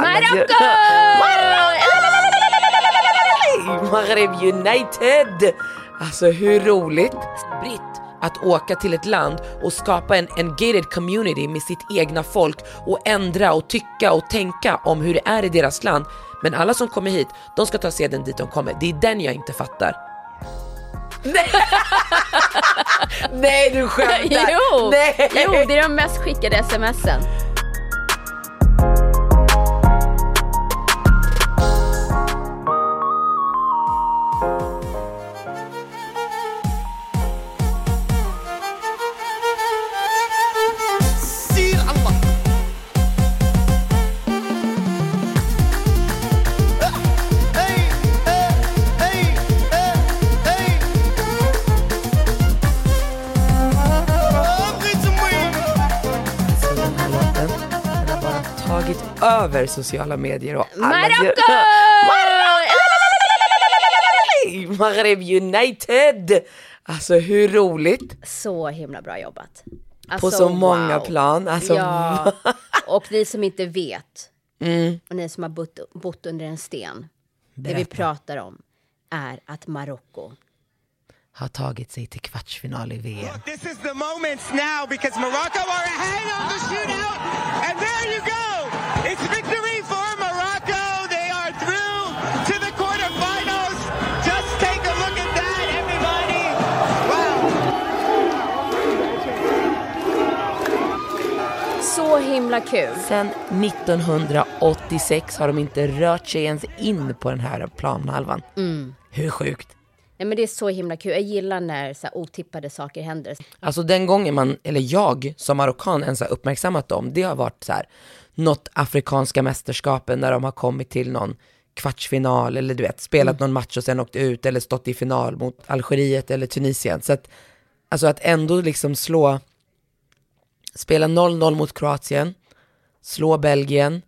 Marocko! Maghreb United! Alltså hur roligt? Britt att åka till ett land och skapa en, en gated community med sitt egna folk och ändra och tycka och tänka om hur det är i deras land. Men alla som kommer hit, de ska ta seden dit de kommer. Det är den jag inte fattar. Nej, Nej du skämtar! Jo, Nej. jo, det är de mest skickade smsen. Tagit över sociala medier och alla... Marocko! Maghreb United! Alltså hur roligt? Så himla bra jobbat. På Alltså, så många wow. plan. Alltså, Ja, och ni som inte vet, Mm. och ni som har bott, bott under en sten, det vi pratar om är att Marocko har tagit sig till kvartsfinal i VM. This is the moments now because Morocco are ahead of the shootout. And there you go. It's victory for Morocco. They are through to the quarterfinals. Just take a look at that, everybody. Wow. Så himla kul. Sen 1986 har de inte rört sig ens in på den här planhalvan. Hur sjukt? Nej, men det är så himla kul. Jag gillar när så här, otippade saker händer. Alltså den gången man, eller jag som marockan ens har uppmärksammat dem, det har varit så här, något afrikanska mästerskapen när de har kommit till någon kvartsfinal eller du vet, spelat någon match och sen åkt ut eller stått i final mot Algeriet eller Tunisien. Så att, alltså att ändå liksom slå, spela 0-0 mot Kroatien, slå Belgien,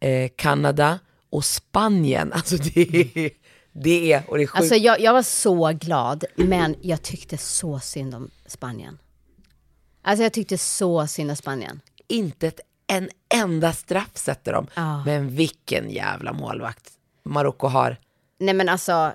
eh, Kanada och Spanien. Alltså det är, det är, och det är sjukt. Alltså jag, jag var så glad, men jag tyckte så synd om Spanien. Alltså jag tyckte så synd om Spanien. inte ett, en enda straff sätter de. Ja. Men vilken jävla målvakt Marocko har. Nej men alltså,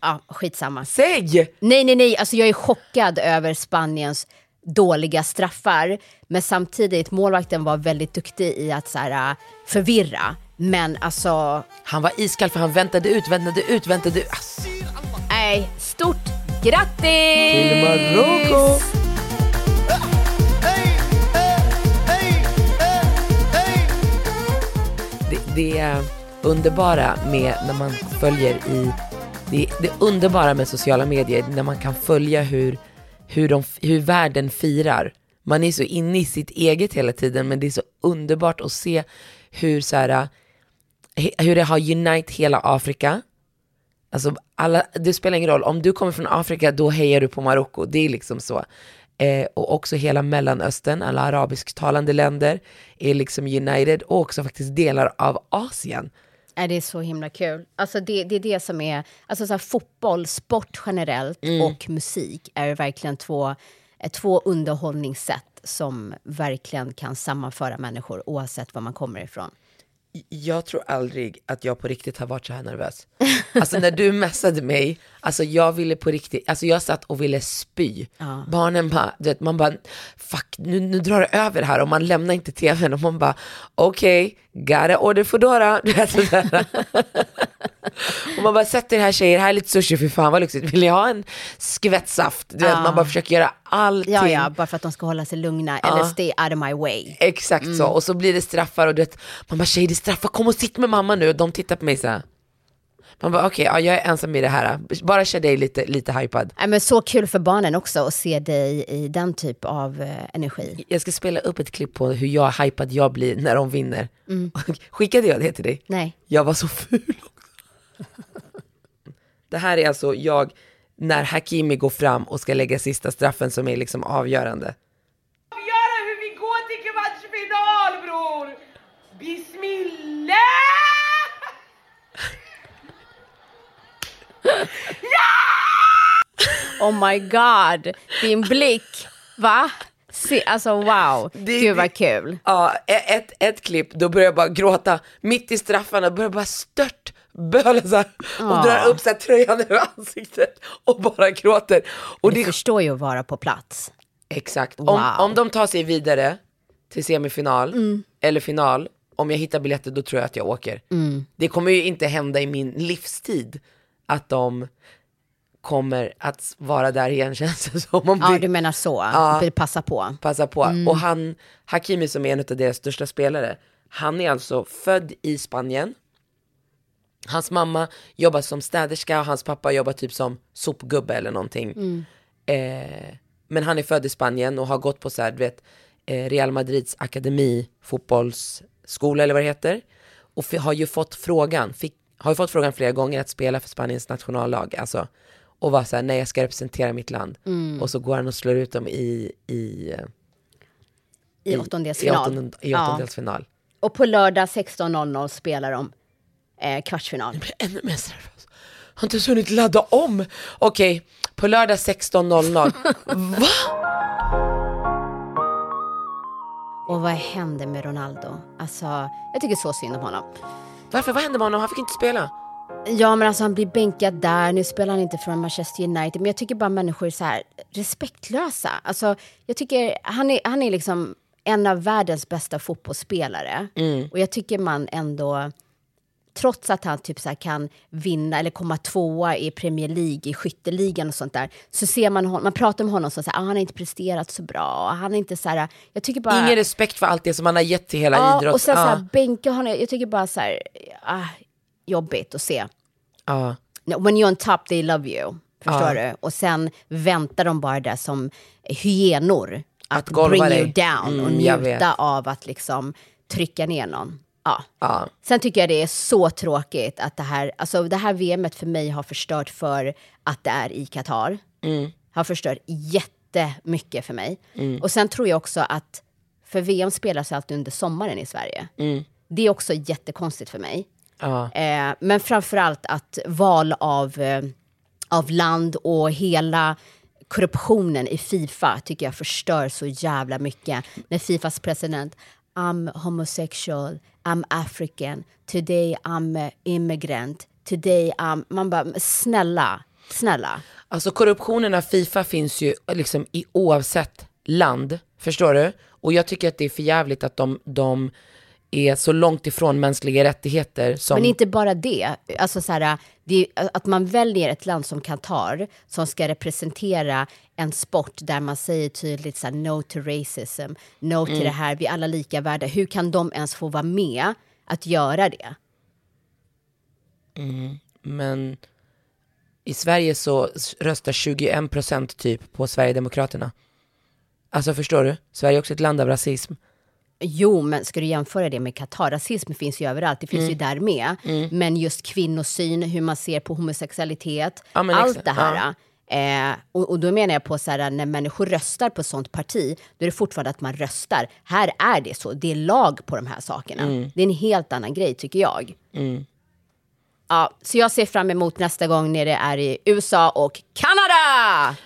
ja, skitsamma. Säg! Nej, nej, nej, alltså jag är chockad över Spaniens dåliga straffar. Men samtidigt, målvakten var väldigt duktig i att så här, förvirra. Men alltså, Han var iskall för han väntade ut, väntade ut, väntade ut. Alltså, nej, stort grattis! till Marocko! Det, det är underbara med när man följer i, det, det underbara med sociala medier när man kan följa hur, hur, de, hur världen firar. Man är så inne i sitt eget hela tiden men det är så underbart att se hur, så här, hur det har unite hela Afrika. Alltså alla, det spelar ingen roll, om du kommer från Afrika då hejar du på Marocko, det är liksom så. Eh, och också hela Mellanöstern, alla arabisktalande länder är liksom united och också faktiskt delar av Asien. Nej, det är så himla kul. Alltså det, det är det som är, alltså så här, fotboll, sport generellt och musik är verkligen två, två underhållningssätt som verkligen kan sammanföra människor oavsett var man kommer ifrån. Jag tror aldrig att jag på riktigt har varit så här nervös. Alltså när du messade mig, alltså jag ville på riktigt, alltså jag satt och ville spy. Barnen bara, du vet, man bara, fuck nu, nu drar det över här och man lämnar inte tvn och man bara, okej, okay, gotta order Foodora. Och man bara, sätt er här tjejer, här är lite sushi, för fan vad lyxigt. Vill ni ha en skvätt saft? Du vet, man bara försöker göra allting. Ja, ja, bara för att de ska hålla sig lugna eller stay out of my way. Exakt så, och så blir det straffar och du vet, man bara tjej det är straffar, kom och sitt med mamma nu. Och de tittar på mig så här. Man bara okej, ja, jag är ensam i det här. Bara kör dig lite, lite hypad. Nej, men så kul för barnen också att se dig i den typ av eh, energi. Jag ska spela upp ett klipp på hur jag hypad jag blir när de vinner. Skickade jag det till dig? Nej. Jag var så ful. Det här är alltså jag när Hakimi går fram och ska lägga sista straffen som är liksom avgörande. avgöra hur vi går till kvartsfinal bror! Bismillah! Oh my god, din blick. Va? Se, alltså wow, Det- gud vad kul. Ja, e- ett, ett klipp, då börjar jag bara gråta mitt i straffarna, börjar bara stört böla så här, och drar upp så här tröjan över ansiktet och bara gråter. Och Du det, förstår ju att vara på plats. exakt, om, Wow. om de tar sig vidare till semifinal Mm. eller final, om jag hittar biljetter då tror jag att jag åker. Mm. Det kommer ju inte hända i min livstid att de kommer att vara där igen känns det som. Om Ja, det, du menar så. Vill passa på. passa på. Mm. Och han, Hakimi som är en av deras största spelare, han är alltså född i Spanien. Hans mamma jobbar som städerska och hans pappa jobbar typ som sopgubbe eller någonting. Mm. Eh, men han är född i Spanien och har gått på så här, du vet, eh, Real Madrids akademi, fotbollsskola eller vad det heter. Och har ju fått frågan, fick, har ju fått frågan flera gånger att spela för Spaniens nationallag. Alltså, och var så här, nej jag ska representera mitt land. Mm. Och så går han och slår ut dem i, i, I i, åttondelsfinal. åttondel- i Ja. åttondelsfinal. Och på lördag 16.00 spelar de eh, kvartsfinal. blir ännu mer nervös. Har inte ens hunnit ladda om. Okej, på lördag 16.00. Va? Och vad hände med Ronaldo? Alltså, jag tycker så synd om honom. Varför? Vad hände med honom? Han fick inte spela. Ja, men alltså han blir bänkad där. Nu spelar han inte från Manchester United. Men jag tycker bara människor är så här respektlösa. Alltså, jag tycker han är, han är liksom en av världens bästa fotbollsspelare. Och jag tycker man ändå, trots att han typ så kan vinna eller komma tvåa i Premier League, i skytteligan och sånt där, så ser man honom, man pratar med honom som så här, ah, han har inte presterat så bra. Han är inte så här, jag tycker bara... Ingen respekt för allt det som han har gett till hela ja, idrott. och sen så Ja. här, bänka honom, jag tycker bara så här, ah, jobbigt att se. No, when you're on top they love you. Förstår du? Och sen väntar de bara där som hyenor. Att, Att bring dig. you down och Mm, vet. njuta av att liksom trycka ner någon. Ja. Ja. Sen tycker jag det är så tråkigt att det här, alltså det här VMet för mig har förstört för att det är i Qatar. Mm. Har förstört jättemycket för mig. Och sen tror jag också att, för VM spelas alltid under sommaren i Sverige. Det är också jättekonstigt för mig. Ja. Eh, men framförallt att val av, eh, av land och hela korruptionen i Fifa tycker jag förstör så jävla mycket. När Fifas president, I'm homosexual, I'm African, today I'm immigrant, today I'm... Man bara, snälla, snälla. Alltså korruptionen av Fifa finns ju liksom i oavsett land, förstår du? Och jag tycker att det är för jävligt att de, de är så långt ifrån mänskliga rättigheter som... Men inte bara det. Alltså så här, det är, att man väljer ett land som Qatar som ska representera en sport där man säger tydligt så här, no to racism, no till det här, vi är alla lika värda. Hur kan de ens få vara med att göra det? Men i Sverige så röstar 21% typ på Sverigedemokraterna. Alltså förstår du? Sverige är också ett land av rasism. Jo, men ska du jämföra det med Qatar? Rasism finns ju överallt, det finns Mm. ju där med. Men just kvinnosyn, hur man ser på homosexualitet, Ja, allt det här. Eh, och, och då menar jag på så här, när människor röstar på sånt parti, då är det fortfarande att man röstar. Här är det så, det är lag på de här sakerna. Mm. Det är en helt annan grej tycker jag. Ja, så jag ser fram emot nästa gång när det är i USA och Kanada!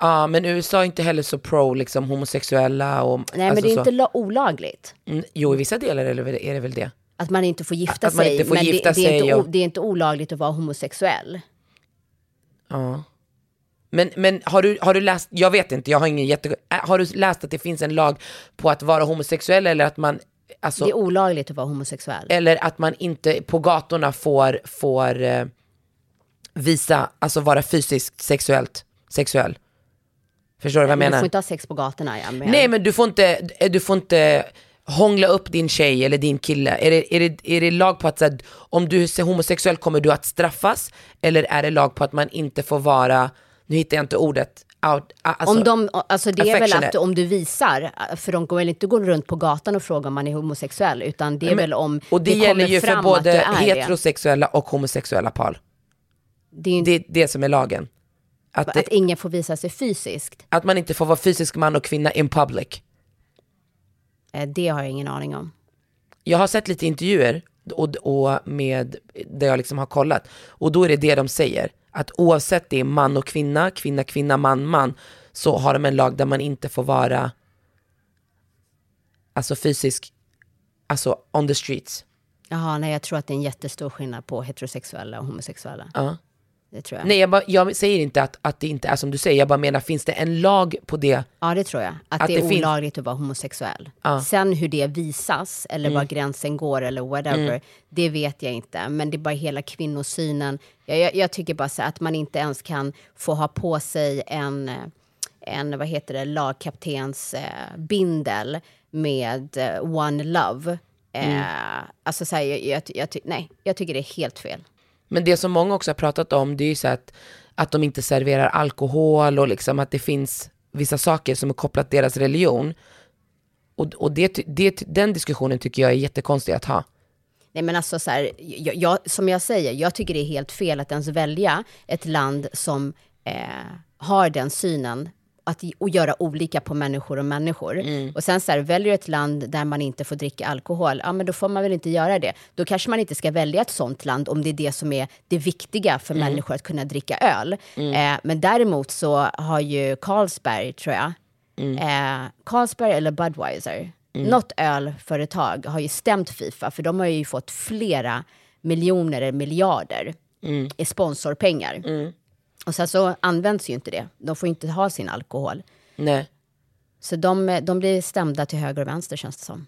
Ja, men USA är inte heller så pro liksom homosexuella och... Nej, men alltså det är så. inte la- olagligt. Mm, Jo, i vissa delar är det väl, är det, väl det. Att man inte får gifta Att man sig. inte får men gifta det, det, är sig inte, o- och- det är inte olagligt att vara homosexuell. Ja. Men, men har, du, har du läst, jag vet inte, jag har ingen jätte... äh, Har du läst att det finns en lag på att vara homosexuell eller att man... Alltså, Det är olagligt att vara homosexuell. eller att man inte på gatorna får, får eh, visa, alltså vara fysiskt sexuellt, sexuell. Förstår du vad jag Men du menar? får inte ha sex på gatorna. Ja, men... Nej men du får inte, du får inte hångla upp din tjej eller din kille? Är det, är det, är det lag på att här, om du är homosexuell kommer du att straffas? Eller är det lag på att man inte får vara, nu hittar jag inte ordet, out, alltså, om de, alltså det är väl att om du visar, för de går väl inte gå runt på gatan och fråga om man är homosexuell, utan det är Men- väl om och det, det gäller ju för både det. heterosexuella och homosexuella par. Det är Det är det som är lagen. Att, att ingen får visa sig fysiskt. att man inte får vara fysisk man och kvinna in public. Eh, Det har jag ingen aning om. Jag har sett lite intervjuer och, och med, där jag liksom har kollat. Och då är det det de säger. Att oavsett det är man och kvinna, kvinna, kvinna, man, man. Så har de en lag där man inte får vara alltså fysisk, alltså on the streets. Jaha, nej jag tror att det är en jättestor skillnad på heterosexuella och homosexuella. Ja. Det tror jag. Nej jag, bara, jag säger inte att, att det inte är som du säger, jag bara menar finns det en lag på det? Ja, det tror jag. Att, Att det är det finns- olagligt att vara homosexuell. Ja. Mm. Sen hur det visas, eller var gränsen går, eller whatever, det vet jag inte. Men det är bara hela kvinnosynen. Jag, jag, jag tycker bara så att man inte ens kan få ha på sig en, eh, en vad heter det, lagkaptens eh, bindel med eh, One Love. Eh, Mm. Alltså så här, jag, jag, nej, jag tycker det är helt fel. Men det som många också har pratat om, det är ju så att, att de inte serverar alkohol och liksom att det finns vissa saker som är kopplat till deras religion. Och, och det, det, den diskussionen tycker jag är jättekonstig att ha. Nej men alltså så här, jag, jag, som jag säger, jag tycker det är helt fel att ens välja ett land som eh, har den synen att, och göra olika på människor och människor. Och sen så här, väljer du ett land där man inte får dricka alkohol, ja men då får man väl inte göra det. Då kanske man inte ska välja ett sånt land om det är det som är det viktiga för människor att kunna dricka öl. Eh, men däremot så har ju Carlsberg, tror jag, eh, Carlsberg eller Budweiser, något ölföretag har ju stämt Fifa för de har ju fått flera miljoner eller miljarder i sponsorpengar. Och sen så används ju inte det. De får inte ha sin alkohol. Nej, Så de, de blir stämda till höger och vänster känns det som.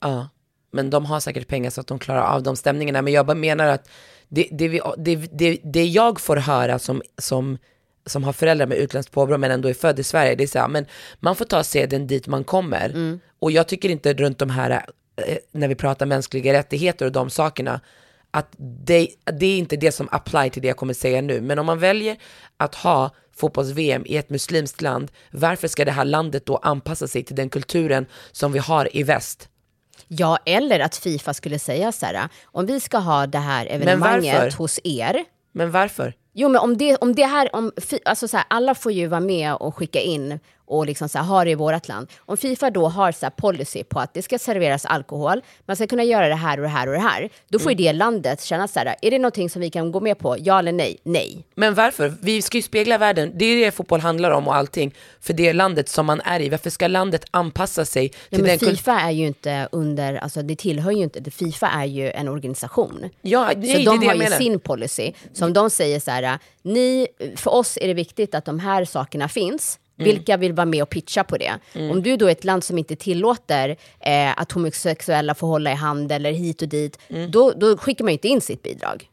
ja. Men de har säkert pengar så att de klarar av de stämningarna. Men jag bara menar att det, det, vi, det, det, det jag får höra som, som, som har föräldrar med utländskt påbrå men ändå är född i Sverige, det är så här, men man får ta seden dit man kommer. Och jag tycker inte runt de här, eh, när vi pratar mänskliga rättigheter och de sakerna, att det, det är inte det som apply till det jag kommer säga nu. Men om man väljer att ha fotbolls-VM i ett muslimskt land, varför ska det här landet då anpassa sig till den kulturen som vi har i väst? Ja, eller att Fifa skulle säga så här, om vi ska ha det här evenemanget hos er, Men varför? Jo, men om det, om det här, om, alltså så här, alla får ju vara med och skicka in och liksom så här, ha det i vårt land. Om Fifa då har så här policy på att det ska serveras alkohol, man ska kunna göra det här och det här och det här, då får ju det landet känna så här, är det någonting som vi kan gå med på? Ja eller nej? Nej. Men varför? Vi ska ju spegla världen, det är det fotboll handlar om och allting, för det landet som man är i. Varför ska landet anpassa sig till Ja, men den? Fifa är ju inte under, alltså det tillhör ju inte, det- Fifa är ju en organisation. Ja, Så nej, det är de det har jag ju menar. sin policy. Som de säger så här, ni, för oss är det viktigt att de här sakerna finns. Mm. Vilka vill vara med och pitcha på det? Om du då är ett land som inte tillåter eh, att homosexuella får hålla i hand eller hit och dit, Mm. då, då skickar man ju inte in sitt bidrag.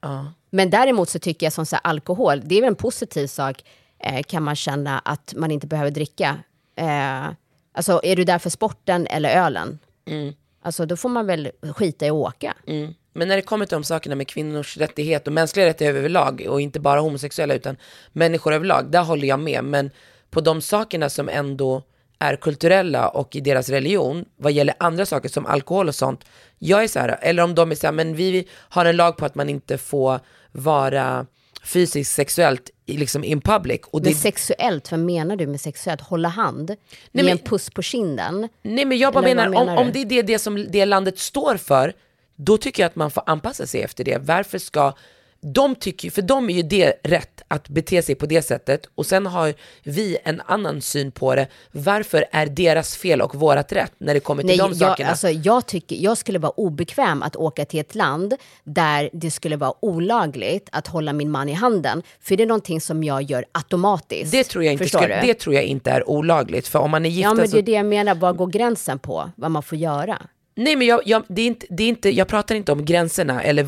Ja. Men däremot så tycker jag som så här, alkohol, det är väl en positiv sak eh, kan man känna att man inte behöver dricka. Eh, alltså är du där för sporten eller ölen? Alltså då får man väl skita i att åka. Mm. Men när det kommer till de sakerna med kvinnors rättighet och mänskliga rättigheter överlag och inte bara homosexuella utan människor överlag, där håller jag med. Men på de sakerna som ändå är kulturella och i deras religion, vad gäller andra saker som alkohol och sånt, jag är så här, eller om de är så här, men vi har en lag på att man inte får vara fysiskt sexuellt liksom in public. Och det, Men sexuellt, vad menar du med sexuellt? Hålla hand? Ge men- en puss på kinden? Nej men jag bara menar, menar om, du? om det är det, det som det landet står för, då tycker jag att man får anpassa sig efter det. Varför ska, de tycker för dem är ju det rätt att bete sig på det sättet och sen har vi en annan syn på det. Varför är deras fel och vårat rätt när det kommer till Nej, de jag, sakerna? alltså, jag, tycker, jag skulle vara obekväm att åka till ett land där det skulle vara olagligt att hålla min man i handen. För det är någonting som jag gör automatiskt. det tror jag inte skulle, det tror jag inte är olagligt, för om man är gift Ja, men så... det är det jag menar. Var går gränsen på vad man får göra? Nej men jag, jag, det är inte, det är inte, jag pratar inte om gränserna eller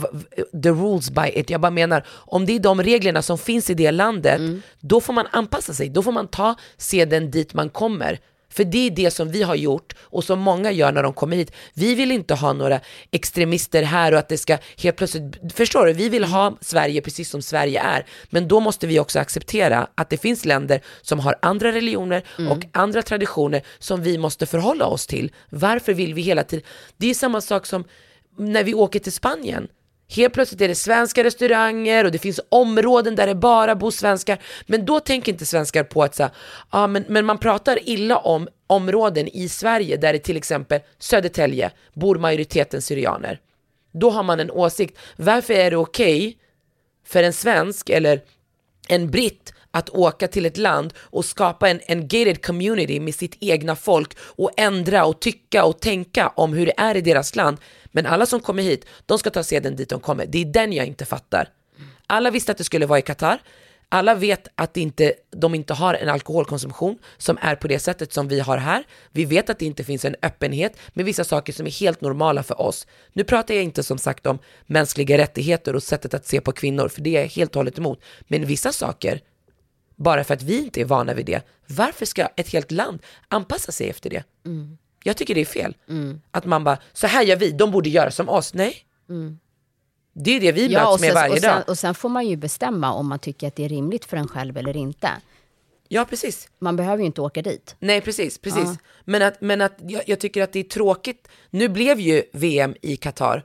the rules by it. Jag bara menar, om det är de reglerna som finns i det landet, Mm. då får man anpassa sig. Då får man ta seden dit man kommer. För det är det som vi har gjort och som många gör när de kommer hit. Vi vill inte ha några extremister här och att det ska helt plötsligt, förstår du? Vi vill ha Sverige precis som Sverige är. Men då måste vi också acceptera att det finns länder som har andra religioner och andra traditioner som vi måste förhålla oss till. Varför vill vi hela tiden? Det är samma sak som när vi åker till Spanien. Helt plötsligt är det svenska restauranger och det finns områden där det bara bor svenskar. Men då tänker inte svenskar på att så här, ja, men, men man pratar illa om områden i Sverige där det till exempel Södertälje bor majoriteten syrianer. Då har man en åsikt. Varför är det okej för en svensk eller en britt att åka till ett land och skapa en, en gated community med sitt egna folk och ändra och tycka och tänka om hur det är i deras land. Men alla som kommer hit, de ska ta seden dit de kommer. Det är den jag inte fattar. Alla visste att det skulle vara i Qatar. Alla vet att inte, de inte har en alkoholkonsumtion som är på det sättet som vi har här. Vi vet att det inte finns en öppenhet med vissa saker som är helt normala för oss. Nu pratar jag inte som sagt om mänskliga rättigheter och sättet att se på kvinnor, för det är jag helt och hållet emot. Men vissa saker, bara för att vi inte är vana vid det, varför ska ett helt land anpassa sig efter det? Jag tycker det är fel. Att man bara, så här gör vi, de borde göra som oss. Nej. Det är det vi Ja, möts och med sen, varje och, sen, dag. och sen får man ju bestämma om man tycker att det är rimligt för en själv eller inte. Ja, precis. Man behöver ju inte åka dit. Nej, precis, precis. Men att, men att jag, jag tycker att det är tråkigt. Nu blev ju VM i Qatar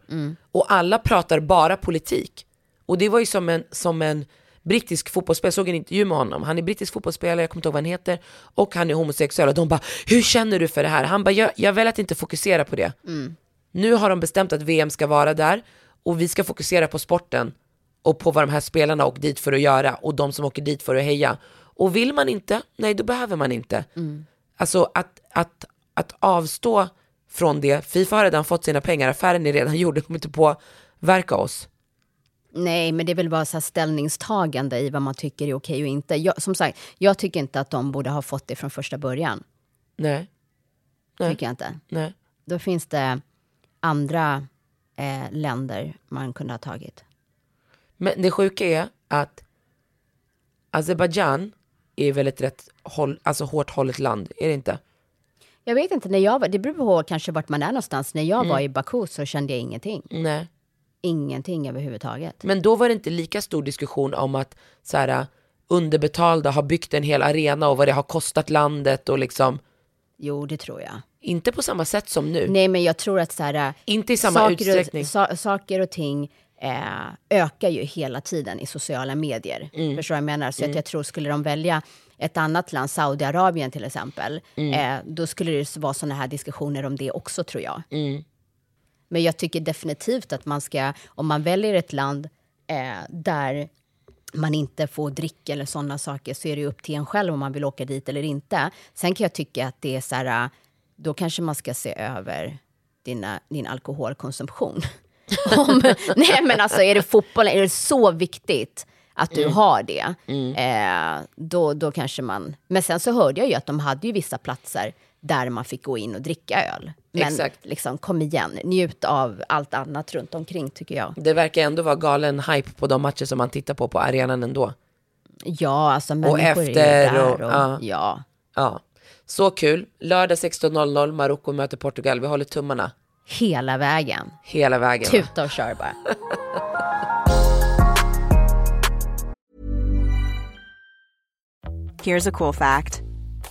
och alla pratar bara politik. Och det var ju som en, som en brittisk fotbollsspelare, jag såg en intervju med honom. Han är brittisk fotbollsspelare, jag kommer inte ihåg vad han heter, och han är homosexuell. Och de bara, hur känner du för det här? Han bara, jag, jag väljer att inte fokusera på det. Nu har de bestämt att VM ska vara där och vi ska fokusera på sporten och på vad de här spelarna åker dit för att göra och de som åker dit för att heja. Och vill man inte, nej då behöver man inte. Alltså att, att, att avstå från det, Fifa har redan fått sina pengar, affären är redan gjord, det kommer inte påverka oss. Nej, men det är väl bara så här ställningstagande i vad man tycker är okej och inte. Jag, som sagt, jag tycker inte att de borde ha fått det från första början. Nej, Nej. Tycker jag inte. nej. Då finns det andra eh, länder man kunde ha tagit. Men det sjuka är att Azerbajdzjan är väl ett rätt håll, alltså hårt hållet land, är det inte? Jag vet inte, när jag var, det beror på kanske vart man är någonstans. När jag var i Baku så kände jag ingenting. Nej. Ingenting överhuvudtaget. Men då var det inte lika stor diskussion om att så här, underbetalda har byggt en hel arena och vad det har kostat landet och liksom, Jo, det tror jag. inte på samma sätt som nu. Nej, men jag tror att så här, Inte i samma saker, utsträckning. Och, sa, saker och ting eh, ökar ju hela tiden i sociala medier. Mm. Förstår du vad jag menar? Så att jag tror, skulle de välja ett annat land, Saudiarabien till exempel, Mm. eh, då skulle det vara sådana här diskussioner om det också, tror jag. Mm. Men jag tycker definitivt att man ska, om man väljer ett land eh, där man inte får dricka eller sådana saker så är det upp till en själv om man vill åka dit eller inte. Sen kan jag tycka att det är så här, då kanske man ska se över dina, din alkoholkonsumtion. om, nej men alltså är det fotboll, är det så viktigt att du har det, eh, då, då kanske man... Men sen så hörde jag ju att de hade ju vissa platser där man fick gå in och dricka öl. Men Exakt. liksom kom igen, njut av allt annat runt omkring tycker jag. Det verkar ändå vara galen hype på de matcher som man tittar på på arenan ändå. Ja, alltså människor är ju efter där och- och, ja. ja. Ja, så kul. Lördag 16.00, Marocko möter Portugal. Vi håller tummarna hela vägen. hela vägen. Tuta och kör bara. Here's a cool fact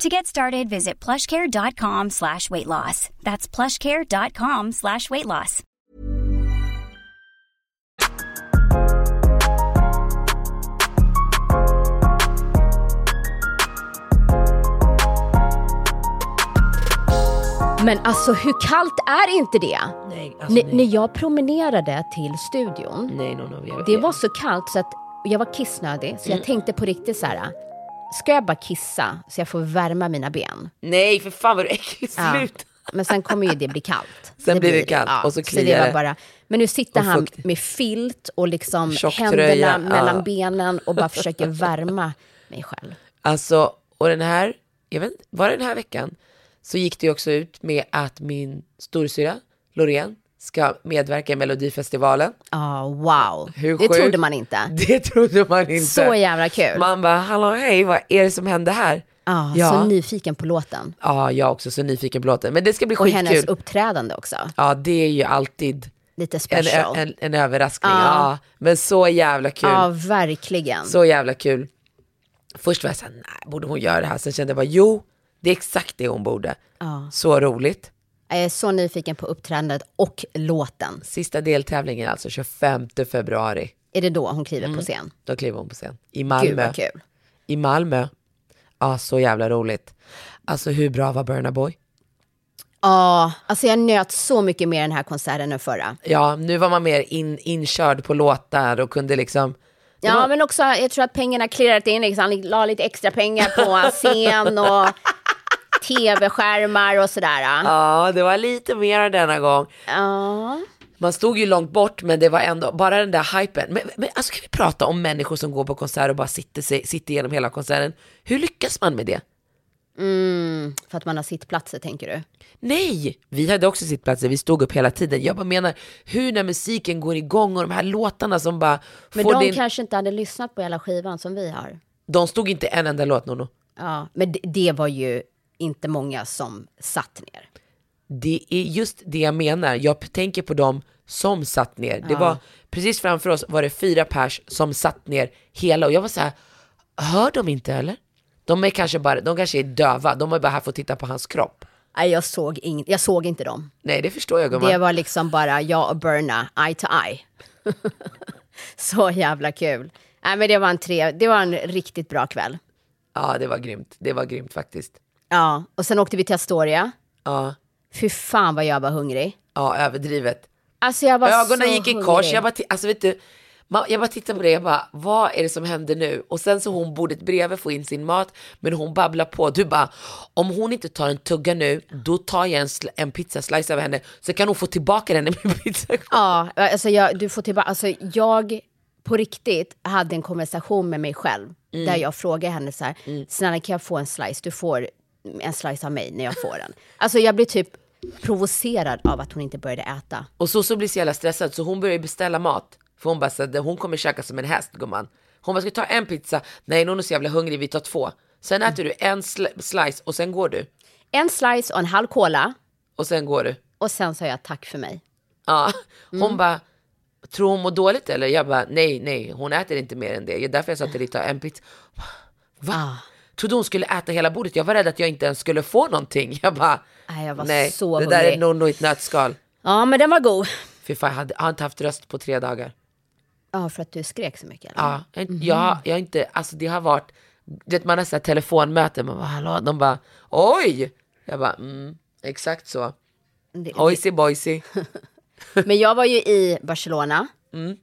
To get started, visit plushcare.com slash weight loss. That's plushcare.com slash weight loss. Men alltså hur kallt är inte det? Nej, alltså, nej. När jag promenerade till studion, nej, no, no, det var så kallt så att jag var kissnödig så jag mm. tänkte på riktigt så här, Ska jag bara kissa så jag får värma mina ben? Nej, för fan vad du äckligt. Ja. Slut. Men sen kommer ju det bli kallt. Sen blir det kallt och så det kliar var det. bara, Men nu sitter han med filt och liksom händerna tröja, mellan ja. benen och bara försöker värma mig själv. Alltså, och den här, jag vet var det den här veckan så gick det också ut med att min storsyra Loreen ska medverka i Melodifestivalen. Ja, wow. Hur det trodde man inte. Det trodde man inte. Så jävla kul. Man bara, hallå hej, vad är det som händer här? Ja, Ja. Så nyfiken på låten. Ja, jag är också så nyfiken på låten. Men det ska bli Och hennes skitkul. uppträdande också. Ja, det är ju alltid Lite en, special. en, en överraskning. Ja. Men så jävla kul. Ja, verkligen. Så jävla kul. Först var jag såhär, nej, borde hon göra det här? Sen kände jag bara, jo, det är exakt det hon borde. Så roligt. Jag är så nyfiken på uppträdandet och låten. Sista deltävlingen alltså 25 februari. Är det då hon kliver på scen? Då kliver hon på scen. I Gud Malmö. vad kul. I Malmö. Ja, så jävla roligt. Alltså hur bra var Burna Boy? Ja, alltså jag njöt så mycket mer den här konserten än förra. Ja, nu var man mer in, inkörd på låtar och kunde liksom... Ja, var- men också jag tror att pengarna klirrat in. Liksom. Han la lite extra pengar på scen och tv-skärmar och sådär. Ja. Det var lite mer denna gång. ja. Man stod ju långt bort men det var ändå bara den där hypen. Men, men alltså kan vi prata om människor som går på konsert och bara sitter, sitter igenom hela konserten. Hur lyckas man med det? Mm, för att man har sittplatser tänker du? Nej, vi hade också sittplatser, vi stod upp hela tiden. Jag bara menar, hur när musiken går igång och de här låtarna som bara Men de din... kanske inte hade lyssnat på hela skivan som vi har. De stod inte en enda låt, Nono. Ja, men det, det var ju inte många som satt ner. Det är just det jag menar. Jag tänker på dem som satt ner. Det var precis framför oss var det fyra pers som satt ner hela och jag var så här, hör de inte eller? De är kanske bara, de kanske är döva, de är bara här för att titta på hans kropp. Nej, jag såg, ing- jag såg inte dem. Nej, det förstår jag gumman. Det var liksom bara jag och Berna, eye to eye. så jävla kul. Nej, men det var en tre, det var en riktigt bra kväll. Ja, det var grymt. Det var grymt faktiskt. Ja, och sen åkte vi till Astoria. Ja, Fy fan vad jag var hungrig. ja överdrivet. Alltså jag var Ögonen så gick i hungrig. kors, jag bara, alltså vet du, jag bara tittade på det, jag bara, vad är det som händer nu? Och sen så hon bordet bredvid får in sin mat, men hon babblar på. Du bara, om hon inte tar en tugga nu, då tar jag en, en pizzaslice av henne, så kan hon få tillbaka den med pizza. Ja, alltså jag, du får tillbaka, alltså jag på riktigt hade en konversation med mig själv. Mm. Där jag frågade henne så här, snälla kan jag få en slice? Du får en slice av mig när jag får den. Alltså jag blev typ provocerad av att hon inte började äta. Och så, så blir så jävla stressad, så hon börjar beställa mat. För hon bara, så, att hon kommer käka som en häst gumman. Hon bara, ska vi ta en pizza? Nej, hon är så jävla hungrig, vi tar två. Sen äter du en sl- slice och sen går du. En slice och en halv cola Och sen går du. och sen sa jag tack för mig. Ja, hon bara, tror hon mår dåligt eller? Jag bara, nej, nej, hon äter inte mer än det. Det är därför jag sa till dig, ta en pizza. Va? Ah. Trodde hon skulle äta hela bordet? Jag var rädd att jag inte ens skulle få någonting. Jag bara, Nej, jag var nej, så det där är hungrig. Nonno i ett nötskal. Ja, men den var god. Fy fan, jag, hade, jag har inte haft röst på tre dagar. Ja, för att du skrek så mycket. Eller? Ja, jag, jag, jag har inte, alltså det har varit, du vet man har så här telefonmöten, man bara, hallå, de bara, oj! Jag bara, mm, exakt så. Det- bojsi. Men jag var ju i Barcelona. Mm.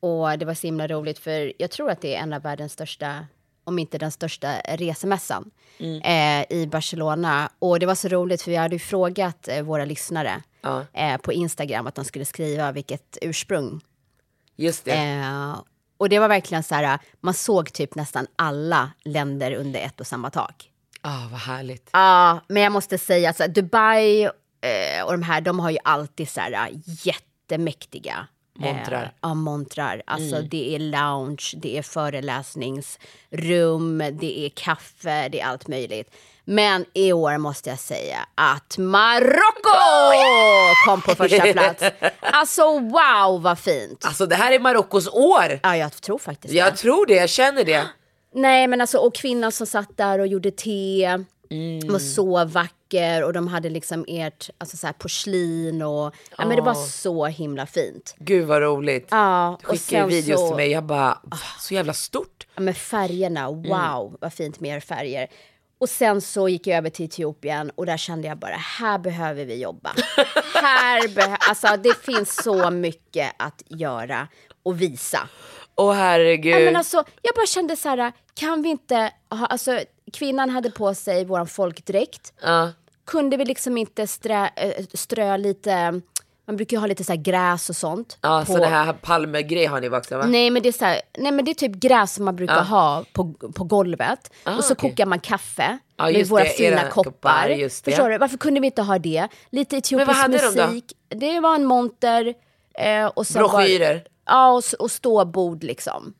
Och det var så himla roligt för jag tror att det är en av världens största, om inte den största resemässan Mm. eh, i Barcelona. Och det var så roligt för vi hade ju frågat eh, våra lyssnare Ja. eh, på Instagram att de skulle skriva vilket ursprung. Just det. Eh, och det var verkligen så här, man såg typ nästan alla länder under ett och samma tak. Ah, vad härligt. Ja, men jag måste säga att så här, Dubai eh, och de här, de har ju alltid så här jättemäktiga Montrar. Eh, ja, montrar. Alltså det är lounge, det är föreläsningsrum, det är kaffe, det är allt möjligt. Men i år måste jag säga att Marocko kom på första plats. Alltså wow vad fint. Alltså det här är Marockos år. Ja, jag tror faktiskt det. Jag tror det, jag känner det. Nej, men alltså, och kvinnan som satt där och gjorde te Mm. var så vacker och de hade liksom ert alltså, så här, porslin och ja, men det var så himla fint. Gud vad roligt. Ja, Du skickade videos så- till mig, jag bara, va, så jävla stort. Ja, men färgerna, Mm. wow vad fint med er färger. Och sen så gick jag över till Etiopien och där kände jag bara, här behöver vi jobba. här behö- alltså det finns så mycket att göra och visa. Åh herregud. Ja, men alltså, jag bara kände så här, kan vi inte ha, alltså kvinnan hade på sig våran folkdräkt. Ja. Kunde vi liksom inte strö, äh, strö lite, man brukar ju ha lite så här gräs och sånt. Ja, på- sådana här palmegrej har ni också va? Nej men det är så här, nej men det är typ gräs som man brukar Ja. ha på, på golvet. Ah, och så okej. kokar man kaffe Ja, med våra det, fina era koppar. just det. Förstår du? Varför kunde vi inte ha det? Lite etiopisk hade de musik. Det var en monter. Eh, och sen Broschyrer? Var, ja, och, och ståbord liksom.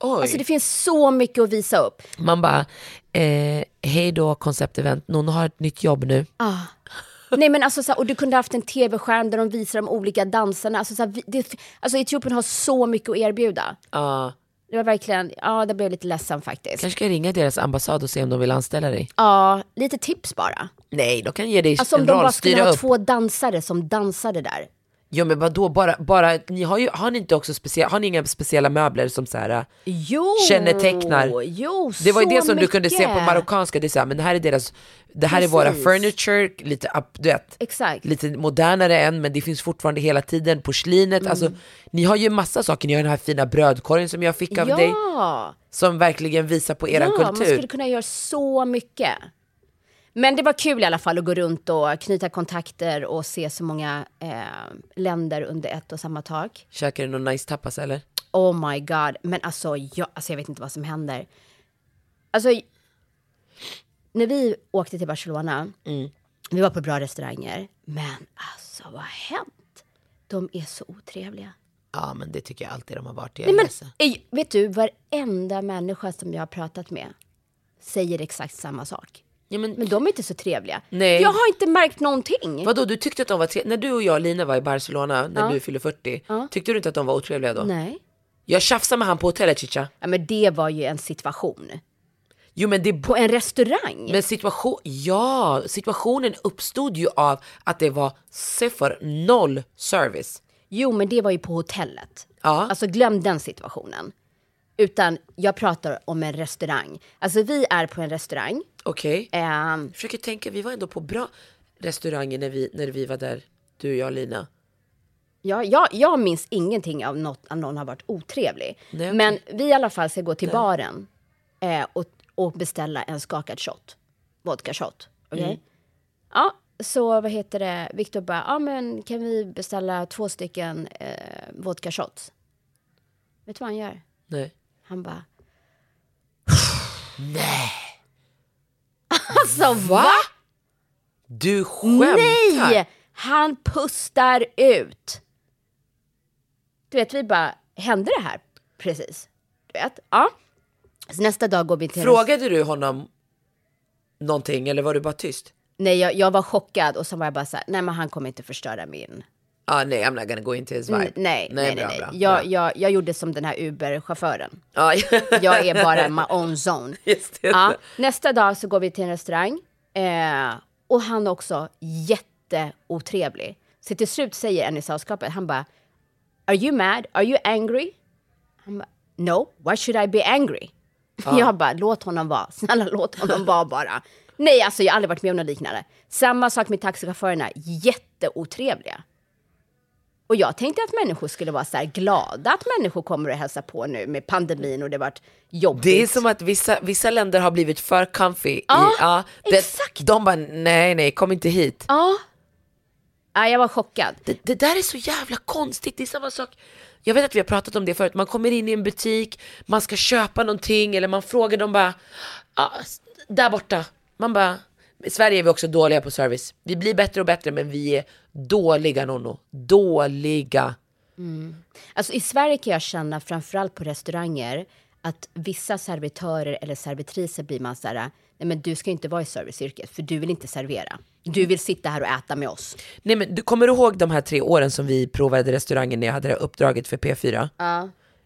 Oj. Alltså det finns så mycket att visa upp. Man bara, eh, hej då konceptevent, någon har ett nytt jobb nu. Nej men alltså, så här, och du kunde haft en tv-skärm där de visar de olika danserna. Alltså, så här, vi- det, alltså Etiopien har så mycket att erbjuda. Ja, Det var verkligen, ja det blev lite ledsen faktiskt. kanske ska jag ringa deras ambassad och se om de vill anställa dig. Ja, lite tips bara. Nej, de kan ge dig Alltså om en de roll, bara skulle ha upp. två dansare som dansade där. Ja men vadå, bara, bara, ni har, ju, har ni inte också speciella, har ni inga speciella möbler som så här, Jo! Kännetecknar. Jo, Det var ju det som du kunde se på mycket. marockanska, det är så här, men det här är deras, det här är våra Precis. furniture, lite up, du vet, Exakt. lite modernare än men det finns fortfarande hela tiden porslinet, Mm. alltså ni har ju massa saker, ni har den här fina brödkorgen som jag fick av dig, Ja, som verkligen visar på eran ja man kultur. skulle kunna göra så mycket. Men det var kul i alla fall att gå runt och knyta kontakter och se så många eh, länder under ett och samma tak. Käkar du någon nice tapas eller? Oh my god. Men alltså jag, alltså jag vet inte vad som händer. Alltså, när vi åkte till Barcelona, vi var på bra restauranger, men alltså vad har hänt? De är så otrevliga. Ja men det tycker jag alltid de har varit, jag Nej, men, vet du, varenda människa som jag har pratat med säger exakt samma sak. Ja, men, Men de är inte så trevliga. Nej. Jag har inte märkt någonting. Vadå, du tyckte att de var tre- När du och jag Lina var i Barcelona, när du fyllde 40, tyckte du inte att de var otrevliga då? Nej. Jag tjafsade med han på hotellet Chicha. Ja, men det var ju en situation. Jo men det På en restaurang. Men situation, ja, situationen uppstod ju av att det var siffror, noll service. Jo, men det var ju på hotellet. Ja. Alltså glöm den situationen. Utan jag pratar om en restaurang. Alltså vi är på en restaurang. Okej. Ehm, Jag försöker tänka, vi var ändå på bra restauranger när vi, när vi var där, du och jag Lina. ja, jag, jag minns ingenting av något, att någon har varit otrevlig. Nej, okej. Men vi i alla fall ska gå till baren eh, och, och beställa en skakad shot. Vodka shot. Okej? Mm. Ja, så vad heter det? Viktor bara, ja men kan vi beställa två stycken eh, vodka shots? Vet du vad han gör? Nej. Han bara... Nej! Alltså va? Du skämtar? Nej! Han pustar ut. Du vet, vi bara, hände det här precis? Du vet? Ja. Så nästa dag går vi till... Frågade du honom någonting eller var du bara tyst? Nej, jag, jag var chockad och så var jag bara så här, nej men han kommer inte förstöra min... Ah, nej, I'm not gonna go into his vibe. N- nej, nej, nej. bra, nej. bra, jag, bra. Jag, jag gjorde som den här Uber-chauffören. Ja, Jag är bara my own zone. Just det. Ja, nästa dag så går vi till en restaurang eh, och han är också jätteotrevlig. Så till slut säger en i sällskapet, han bara Are you mad? Are you angry? Han bara No, why should I be angry? Jag bara, låt honom vara. Snälla låt honom vara bara. Nej, alltså jag har aldrig varit med om något liknande. Samma sak med taxichaufförerna, jätteotrevliga. Och jag tänkte att människor skulle vara så här glada att människor kommer och hälsar på nu med pandemin och det varit jobbigt. Det är som att vissa, vissa länder har blivit för comfy. Ja, i, ja, det, exakt. De bara, nej nej, kom inte hit. Ja. ja. Jag var chockad. Det, det där är så jävla konstigt, det är samma sak. Jag vet att vi har pratat om det förut, man kommer in i en butik, man ska köpa någonting eller man frågar dem bara, ah, där borta. Man bara, i Sverige är vi också dåliga på service. Vi blir bättre och bättre men vi är dåliga Nonno. Dåliga. Alltså i Sverige kan jag känna, framförallt på restauranger, att vissa servitörer eller servitriser blir man så här, nej men du ska inte vara i serviceyrket för du vill inte servera. Du vill sitta här och äta med oss. Nej men du kommer du ihåg de här tre åren som vi provade restaurangen när jag hade det här uppdraget för P4?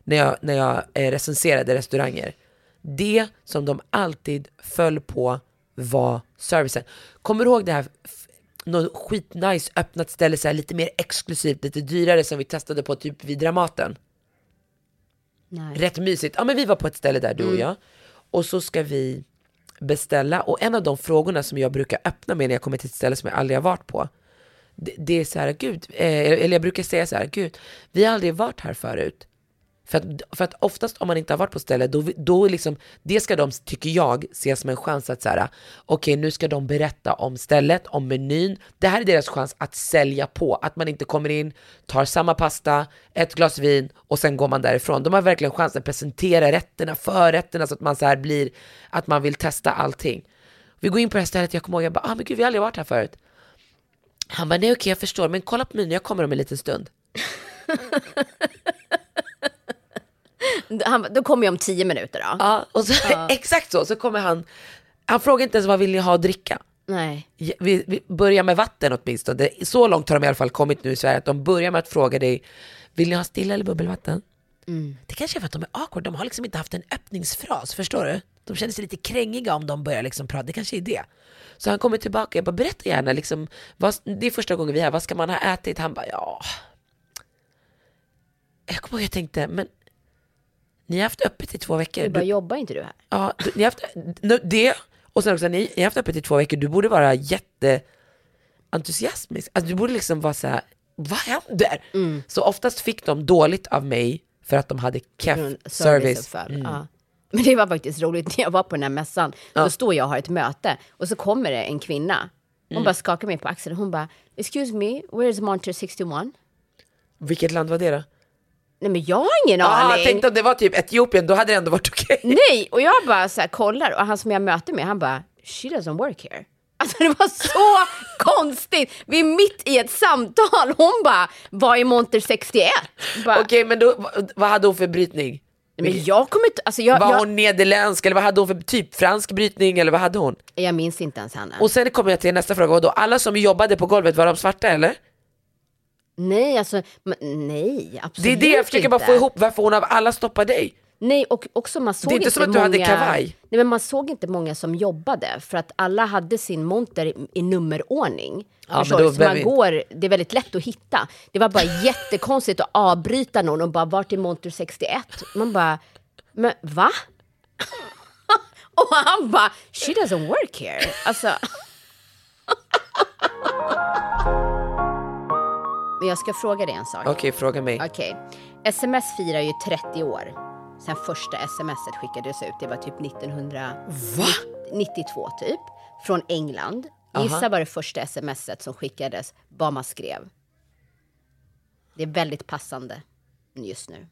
När jag, när jag eh, recenserade restauranger. Det som de alltid föll på var servicen. Kommer du ihåg det här något skitnice öppnat ställe, så här, lite mer exklusivt, lite dyrare som vi testade på typ vid Dramaten? Nej. Rätt mysigt. Ja men vi var på ett ställe där du och jag. Och så ska vi beställa och en av de frågorna som jag brukar öppna med när jag kommer till ett ställe som jag aldrig har varit på, det, det är så här, gud, eh, eller jag brukar säga så här, gud, vi har aldrig varit här förut. För att, för att oftast om man inte har varit på stället, då, då liksom, det ska de, tycker jag, se som en chans att så här, okej nu ska de berätta om stället, om menyn. Det här är deras chans att sälja på, att man inte kommer in, tar samma pasta, ett glas vin och sen går man därifrån. De har verkligen chansen att presentera rätterna, förrätterna så att man så här blir, att man vill testa allting. Vi går in på det här stället, jag kommer ihåg, jag bara, ah men gud vi har aldrig varit här förut. Han bara, nej okej jag förstår, men kolla på menyn, jag kommer om en liten stund. Han, då kommer jag om tio minuter då. Ja, och så, exakt så, så kommer han, han frågar inte ens vad vill ni ha att dricka? Nej. Ja, Vi, vi börjar med vatten åtminstone, Det- så långt har de i alla fall kommit nu i Sverige att de börjar med att fråga dig, vill ni ha stilla eller bubbelvatten? Det kanske är för att de är awkward, de har liksom inte haft en öppningsfras, förstår du? De känner sig lite krängiga om de börjar liksom prata, det kanske är det. Så han kommer tillbaka, jag bara berätta gärna, liksom, vad, det är första gången vi är här, vad ska man ha ätit? Han bara, ja. Jag kommer ihåg jag tänkte, men ni har haft öppet i två veckor. Du bara, jobbar inte du här? Ja, du- ni har haft det och sen också ni, ni har haft öppet i två veckor, du borde vara jätteentusiastisk. Alltså du borde liksom vara så här, vad händer? Mm. Så oftast fick de dåligt av mig för att de hade keff service. och föll. Ja. Men det var faktiskt roligt när jag var på den här mässan. Då står jag och har ett möte och så kommer det en kvinna. Hon Mm. bara skakar mig på axeln. Hon bara, excuse me, where is Monter 61? Vilket land var det då? Nej men jag har ingen Ja, aning. jag tänkte om det var typ Etiopien, då hade det ändå varit okej. Nej, och jag bara så här kollar och han som jag möter med, han bara, she doesn't work here. Alltså det var så konstigt. Vi är mitt i ett samtal. Hon bara, vad är Monter 61? Bara, Okej, men då, vad- hade hon för brytning? Men jag kommer inte, alltså jag, Var jag, hon nederländsk eller vad hade hon för typ fransk brytning eller vad hade hon? jag minns inte ens henne. Och sen kommer jag till nästa fråga, och då alla som jobbade på golvet, var de svarta eller? Nej, alltså, nej, absolut Det är det jag försöker inte. bara få ihop, varför hon av alla stoppar dig? Nej, och också man såg Det är inte som att du många, hade kavaj. Nej, men man såg inte många som jobbade för att alla hade sin monter i, i nummerordning. Ja, Så man går, det är väldigt lätt att hitta. Det var bara jättekonstigt att avbryta någon och bara, vart är monter 61? Man bara, men va? och han bara, she doesn't work here. Alltså. Men jag ska fråga dig en sak. Okej, fråga mig. Okej. SMS firar ju 30 år. Sen första smset skickades ut, det var typ 1992 typ. Från England. Gissa vad det första smset som skickades, vad man skrev. Det är väldigt passande just nu.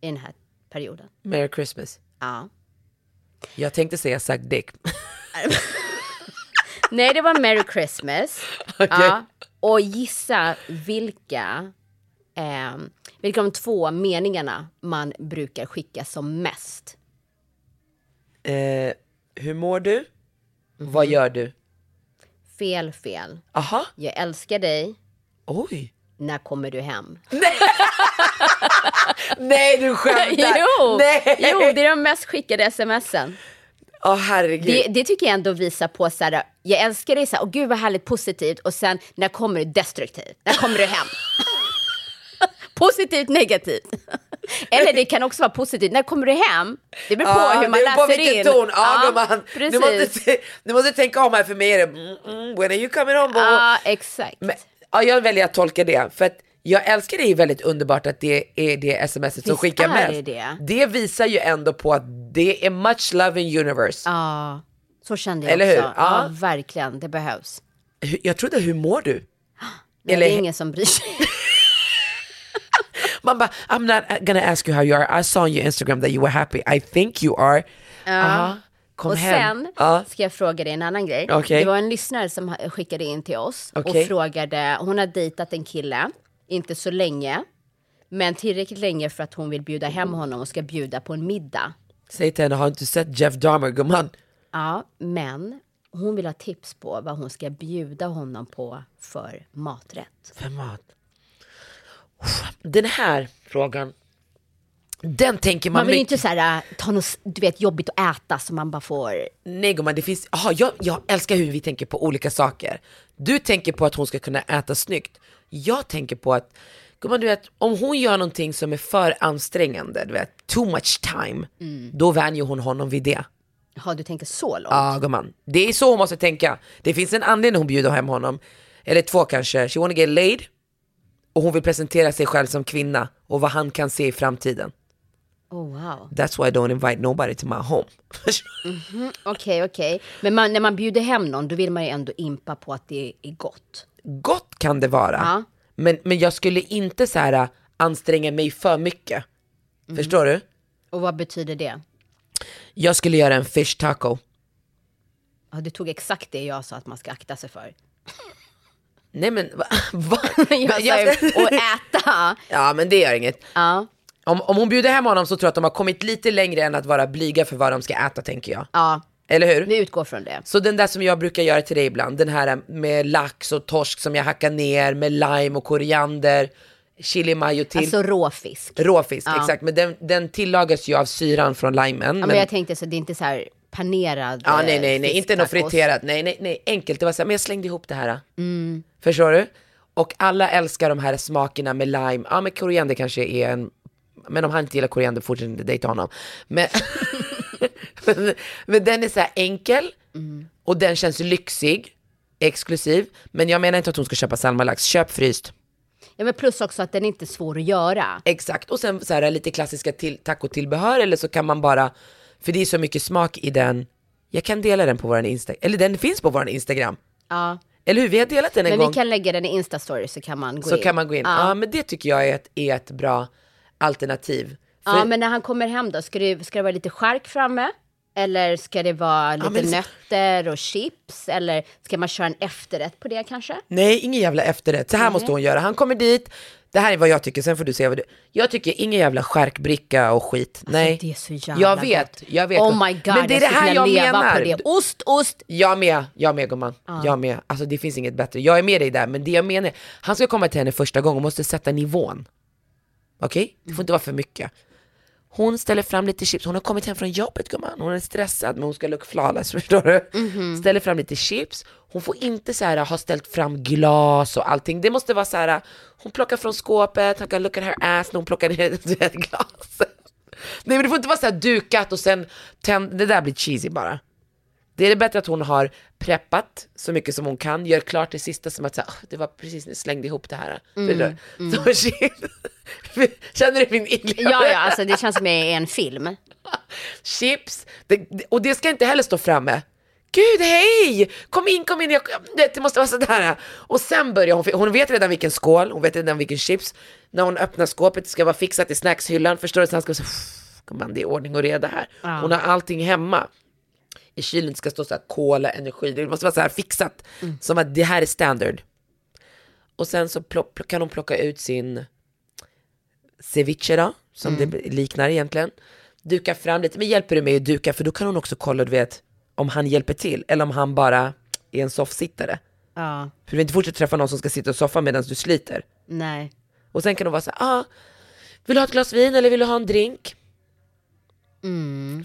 I den här perioden. Merry Christmas. Ja. Jag tänkte säga suck dick. Nej, det var Merry Christmas. Okej. Ja. Och gissa vilka, eh, vilka de två meningarna man brukar skicka som mest. Eh, hur mår du? Vad gör du? Fel, fel. Aha, Jag älskar dig. oj. När kommer du hem? Nej du skämtar! jo, Nej! jo, det är de mest skickade smsen. Herregud. Det, det tycker jag ändå visar på så här, jag älskar dig, så här, åh gud vad härligt positivt och sen när kommer du destruktivt? När kommer du hem? positivt, negativt. Eller det kan också vara positivt, när kommer du hem? Det beror på Ja, hur man läser in. ton. Gumman. Du, måste, precis. t- du måste tänka om här, för mig är det mm, mm, when are you coming home? Ja, exakt. Men, ja, jag väljer att tolka det, för att jag älskar det är väldigt underbart att det är det smset som skickar mest. det det? visar ju ändå på att det är much love in universe. Ja, så kände jag Eller också. hur? Ja. Ja. verkligen. Det behövs. Jag trodde, hur mår du? Nej, Eller- Det är ingen som bryr sig. Man bara, I'm not gonna ask you how you are, I saw on your Instagram that you were happy, I think you are. Ja. Kom Och hem. sen Ja. ska jag fråga dig en annan grej. Okej. Det var en lyssnare som skickade in till oss Okej. och frågade, hon har dejtat en kille, inte så länge, men tillräckligt länge för att hon vill bjuda hem honom och ska bjuda på en middag. Säg till henne, har inte sett Jeff Dahmer gumman? Ja, men hon vill ha tips på vad hon ska bjuda honom på för maträtt. För mat. Den här frågan, den tänker man, Man vill ju inte så här, äh, ta något du vet, jobbigt att äta så man bara får... Nej gumman, det finns, aha, jag, jag älskar hur vi tänker på olika saker. Du tänker på att hon ska kunna äta snyggt. Jag tänker på att, gumman du vet, om hon gör någonting som är för ansträngande, du vet, too much time, då vänjer hon honom vid det. Jaha, du tänker så långt? Ja gumman, det är så hon måste tänka. Det finns en anledning hon bjuder hem honom. Eller två kanske. She wanna get laid. Och hon vill presentera sig själv som kvinna och vad han kan se i framtiden. Oh, wow. That's why I don't invite nobody to my home. Okej, okej. Men man, när man bjuder hem någon, då vill man ju ändå impa på att det är gott. Gott kan det vara. Ja. Men, men jag skulle inte så här anstränga mig för mycket. Mm. Förstår du? Och vad betyder det? Jag skulle göra en fish taco. Ja, du tog exakt det jag sa att man ska akta sig för. Nej men va? va? Jag att äta. Ja men det gör inget. Ja, Om, om hon bjuder hem honom så tror jag att de har kommit lite längre än att vara blyga för vad de ska äta tänker jag. ja. Eller hur? Vi utgår från det. Så den där som jag brukar göra till dig ibland, den här med lax och torsk som jag hackar ner med lime och koriander, chili mayo till. Alltså råfisk. Råfisk, exakt. Men den, den tillagas ju av syran från limen. Ja, men jag tänkte så det är inte så här panerad Ja, eh, nej, nej, nej, inte något friterat. Nej, nej, nej, enkelt. Det var så här, men jag slängde ihop det här. Mm. Förstår du? Och alla älskar de här smakerna med lime. Ja, men koriander kanske är en... Men om han inte gillar koriander, fortsätt inte dejta honom. Men, men, men den är så här enkel Mm. och den känns lyxig, exklusiv. Men jag menar inte att hon ska köpa salmalax. Köp fryst. Ja, men plus också att den är inte svår att göra. Exakt, och sen så här, lite klassiska till, tacotillbehör eller så kan man bara, för det är så mycket smak i den, jag kan dela den på våran Instagram, eller den finns på våran Instagram. Ja. Eller hur? Vi har delat den en Men gång. vi kan lägga den i Instastory så kan man gå så in. kan man gå in. Ja. men det tycker jag är ett, är ett bra alternativ. För, Ja, men när han kommer hem då, ska det, ska det vara lite skärk framme? Eller ska det vara lite men så- nötter och chips? Eller ska man köra en efterrätt på det kanske? Nej, ingen jävla efterrätt. Så här måste hon göra. Han kommer dit, det här är vad jag tycker, sen får du se vad du... Jag tycker ingen jävla skärkbricka och skit. Nej. Alltså, det är så jävla Jag vet, gott. jag vet. Oh my god, men det är det jag skulle här jag leva menar. på det. Ost, ost! Jag med, jag med gumman. Jag med. Alltså det finns inget bättre. Jag är med dig där, men det jag menar, han ska komma till henne första gången och måste sätta nivån. Okej? Det får inte vara för mycket. Hon ställer fram lite chips, hon har kommit hem från jobbet gumman, hon är stressad men hon ska look flawless, förstår du? Ställer fram lite chips, hon får inte så här ha ställt fram glas och allting, det måste vara så här. hon plockar från skåpet, han kan look at her ass när hon plockar ner glaset. Nej men det får inte vara så här dukat och sen, tänd, det där blir cheesy bara. Det är bättre att hon har preppat så mycket som hon kan, gör klart det sista som att säga, "Åh, det var precis när jag slängde ihop det här. Förstår du? Så shit. Känner du min inlevelse? Ja, ja, alltså det känns som jag är en film. Chips, det, det- och det ska inte heller stå framme. Gud hej! Kom in, kom in, jag, det, det måste vara sådär. Och sen börjar hon, hon vet redan vilken skål, hon vet redan vilken chips. När hon öppnar skåpet, det ska vara fixat i snackshyllan, förstår du? Så han ska säga, man det är ordning och reda här. Hon har allting hemma. I kylen ska stå så här kola, energi, det måste vara så här fixat. Som att det här är standard. Och sen så kan hon plocka ut sin ceviche då, som det liknar egentligen. Duka fram lite, men hjälper du mig att duka? För då kan hon också kolla, du vet, om han hjälper till eller om han bara är en soffsittare. Ja, För du vill inte fortsätta träffa någon som ska sitta och soffa medan du sliter. nej. Och sen kan hon vara så här, ah, vill du ha ett glas vin eller vill du ha en drink?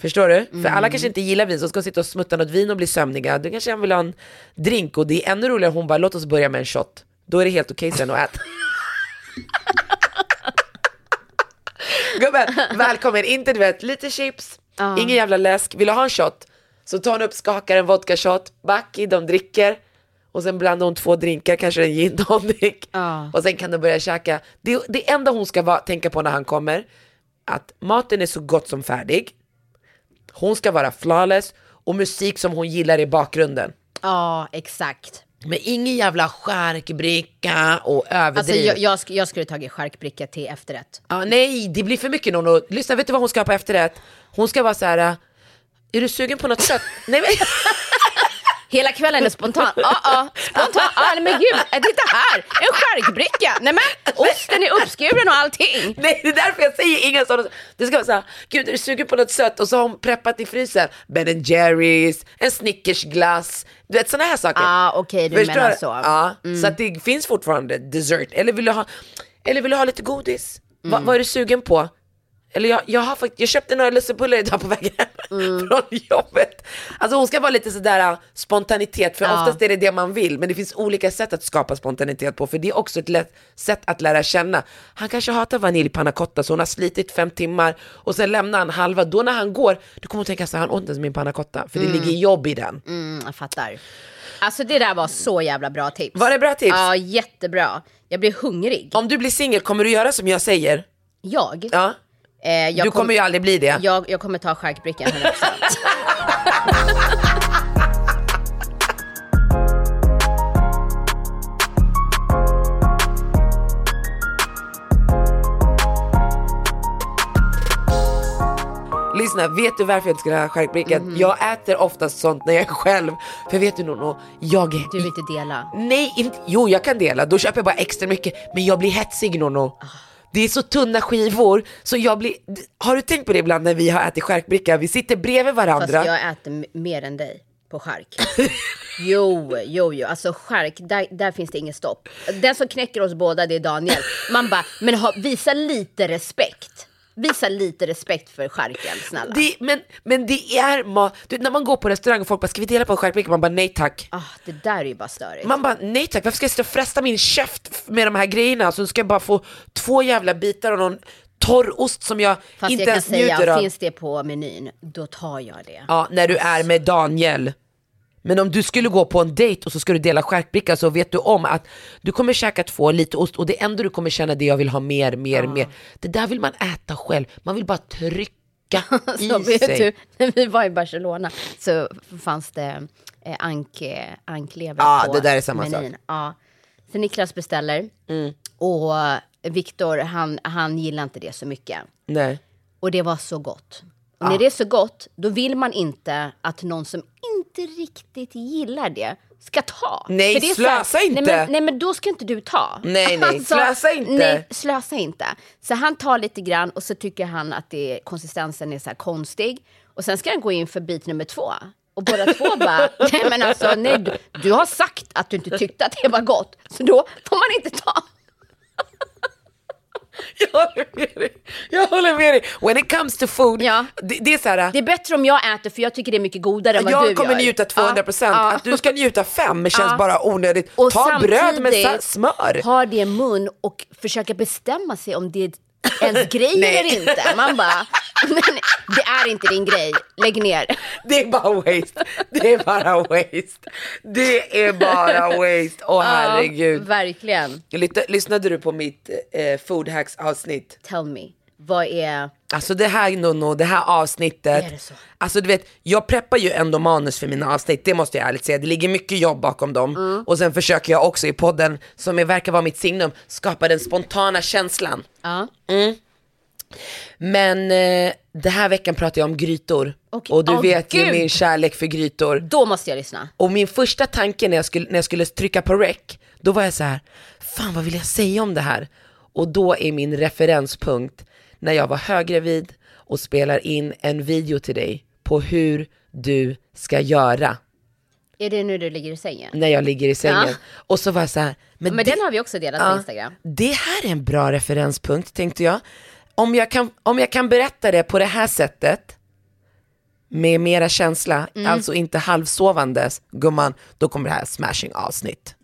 Förstår du? För alla kanske inte gillar vin, så ska sitta och smutta något vin och bli sömniga. Du kanske vill ha en drink och det är ännu roligare hon bara, låt oss börja med en shot. Då är det helt okej sen att äta. Gubben, välkommen, inte du vet, lite chips, ingen jävla läsk, vill du ha en shot? Så tar hon upp, skakar en vodka shot, back i, de dricker. Och sen blandar hon två drinkar, kanske en gin tonic. Ja. Och sen kan de börja käka. Det, det enda hon ska vara, tänka på när han kommer, att maten är så gott som färdig. Hon ska vara flawless och musik som hon gillar i bakgrunden. Ja, exakt. Men ingen jävla skärkbricka och Alltså överdriv. jag, jag, sk- jag skulle tagit charkbricka till efterrätt. Ja, nej, det blir för mycket Nono. Lyssna, vet du vad hon ska ha på efterrätt? Hon ska vara så här. äh, är du sugen på något sött? nej men... Hela kvällen är spontan. Ja, ja, spontan. Ja, nej, men gud, äh, titta här, en charkbricka. Nej men, osten är uppskuren och allting. Nej, det är därför jag säger inga sådana. Det ska vara såhär, gud är du sugen på något sött? Och så har hon preppat i frysen. Ben Jerrys, en Snickersglass. Du vet sådana här saker. Ah, okej, du menar så. Mm. Ja, så att det finns fortfarande dessert. Eller vill du ha, eller vill du ha lite godis? Va, vad är du sugen på? Eller jag, jag, har fakt- jag köpte några lussebullar idag på vägen hem Mm. från jobbet. Alltså hon ska vara lite sådär äh, spontanitet, för Ja. oftast är det det man vill, men det finns olika sätt att skapa spontanitet på, för det är också ett lätt sätt att lära känna. Han kanske hatar vanilj panna cotta, så hon har slitit fem timmar och sen lämnar han halva. Då när han går, då kommer hon tänka så här, han åt inte ens min panna cotta, för det ligger jobb i den. Mm, jag fattar. Alltså det där var så jävla bra tips. Var det bra tips? Ja, jättebra. Jag blir hungrig. Om du blir singel, kommer du göra som jag säger? Jag? Ja. Eh, du kommer ju aldrig bli det. jag, jag kommer ta charkbrickan 100%. Lyssna, vet du varför jag inte ska ha charkbricka? Mhm. Jag äter oftast sånt när jag är själv. För vet du Nono, jag är... Du vill inte dela? Nej, inte... jo jag kan dela. Då köper jag bara extra mycket. Men jag blir hetsig Nono. Ah. Det är så tunna skivor, så jag blir... Har du tänkt på det ibland när vi har ätit charkbricka? Vi sitter bredvid varandra Fast jag äter mer än dig på chark. Jo, jo, jo. Alltså chark, där, där finns det inget stopp. Den som knäcker oss båda, det är Daniel. Man bara, men ha, visa lite respekt. Visa lite respekt för charken, snälla. Det, men, men det är mat. Du, när man går på restaurang och folk bara, ska vi dela på en charkbricka? Man bara, nej tack. Ah, det där är ju bara störigt. Man bara, nej tack, varför ska jag sitta och fresta min käft med de här grejerna? Så ska jag bara få två jävla bitar av någon torr ost som jag Fast inte jag kan ens njuter säga, av. finns det på menyn, då tar jag det. Ja, när du är med Daniel. Men om du skulle gå på en dejt och så ska du dela charkbricka så vet du om att du kommer käka två, lite ost och det enda du kommer känna det jag vill ha mer, mer, mer. Det där vill man äta själv, man vill bara trycka i vet du, när vi var i Barcelona så fanns det eh, ank, eh, anklever Ja, på det där är samma menyn. sak. Mm. Ja. Så Niklas beställer och Viktor han, han gillar inte det så mycket. Nej. Och det var så gott. Och när det är så gott, då vill man inte att någon som inte riktigt gillar det ska ta. Nej, så här- slösa inte. Nej men, nej men då ska inte du ta. Nej, nej, slösa inte. Nej, slösa inte. Så han tar lite grann och så tycker han att det, konsistensen är så konstig. Och sen ska han gå in för bit nummer två. Och båda två bara, nej men alltså nej, du, du har sagt att du inte tyckte att det var gott. Så då får man inte ta. Jag håller med dig. Jag håller med dig. When it comes to food, Ja. det, det är så här. Det är bättre om jag äter för jag tycker det är mycket godare än vad du jag gör. kommer njuta 200%, Ja, ja. att du ska njuta 5 känns Ja. bara onödigt. Och Ta bröd med smör. ha det i mun och försöka bestämma sig om det är ens grej eller inte. Man bara, nej, det är inte din grej, lägg ner. Det är bara waste. Det är bara waste. Det är bara waste. Åh herregud. Ja, verkligen. Lyssnade du på mitt eh, food hacks avsnitt? Tell me, vad är... Alltså det här Nono, det här avsnittet. Är det så? Alltså du vet, jag preppar ju ändå manus för mina avsnitt, det måste jag ärligt säga. Det ligger mycket jobb bakom dem. Mm. Och sen försöker jag också i podden, som är, verkar vara mitt signum, skapa den spontana känslan. Ja. Men eh, det här veckan pratar jag om grytor. Okej. Och du Åh, vet ju Gud. min kärlek för grytor. Då måste jag lyssna. Och min första tanke när jag skulle, när jag skulle trycka på rec, då var jag så här, fan vad vill jag säga om det här? Och då är min referenspunkt när jag var höggravid och spelar in en video till dig på hur du ska göra Är det nu du ligger i sängen? när jag ligger i sängen. Ja. Och så var jag så här, men, Men det, den har vi också delat på ja, Instagram. det här är en bra referenspunkt tänkte jag. Om jag kan, om jag kan berätta det på det här sättet, med mera känsla, Mm. alltså inte halvsovandes, gumman, då kommer det här smashing avsnitt.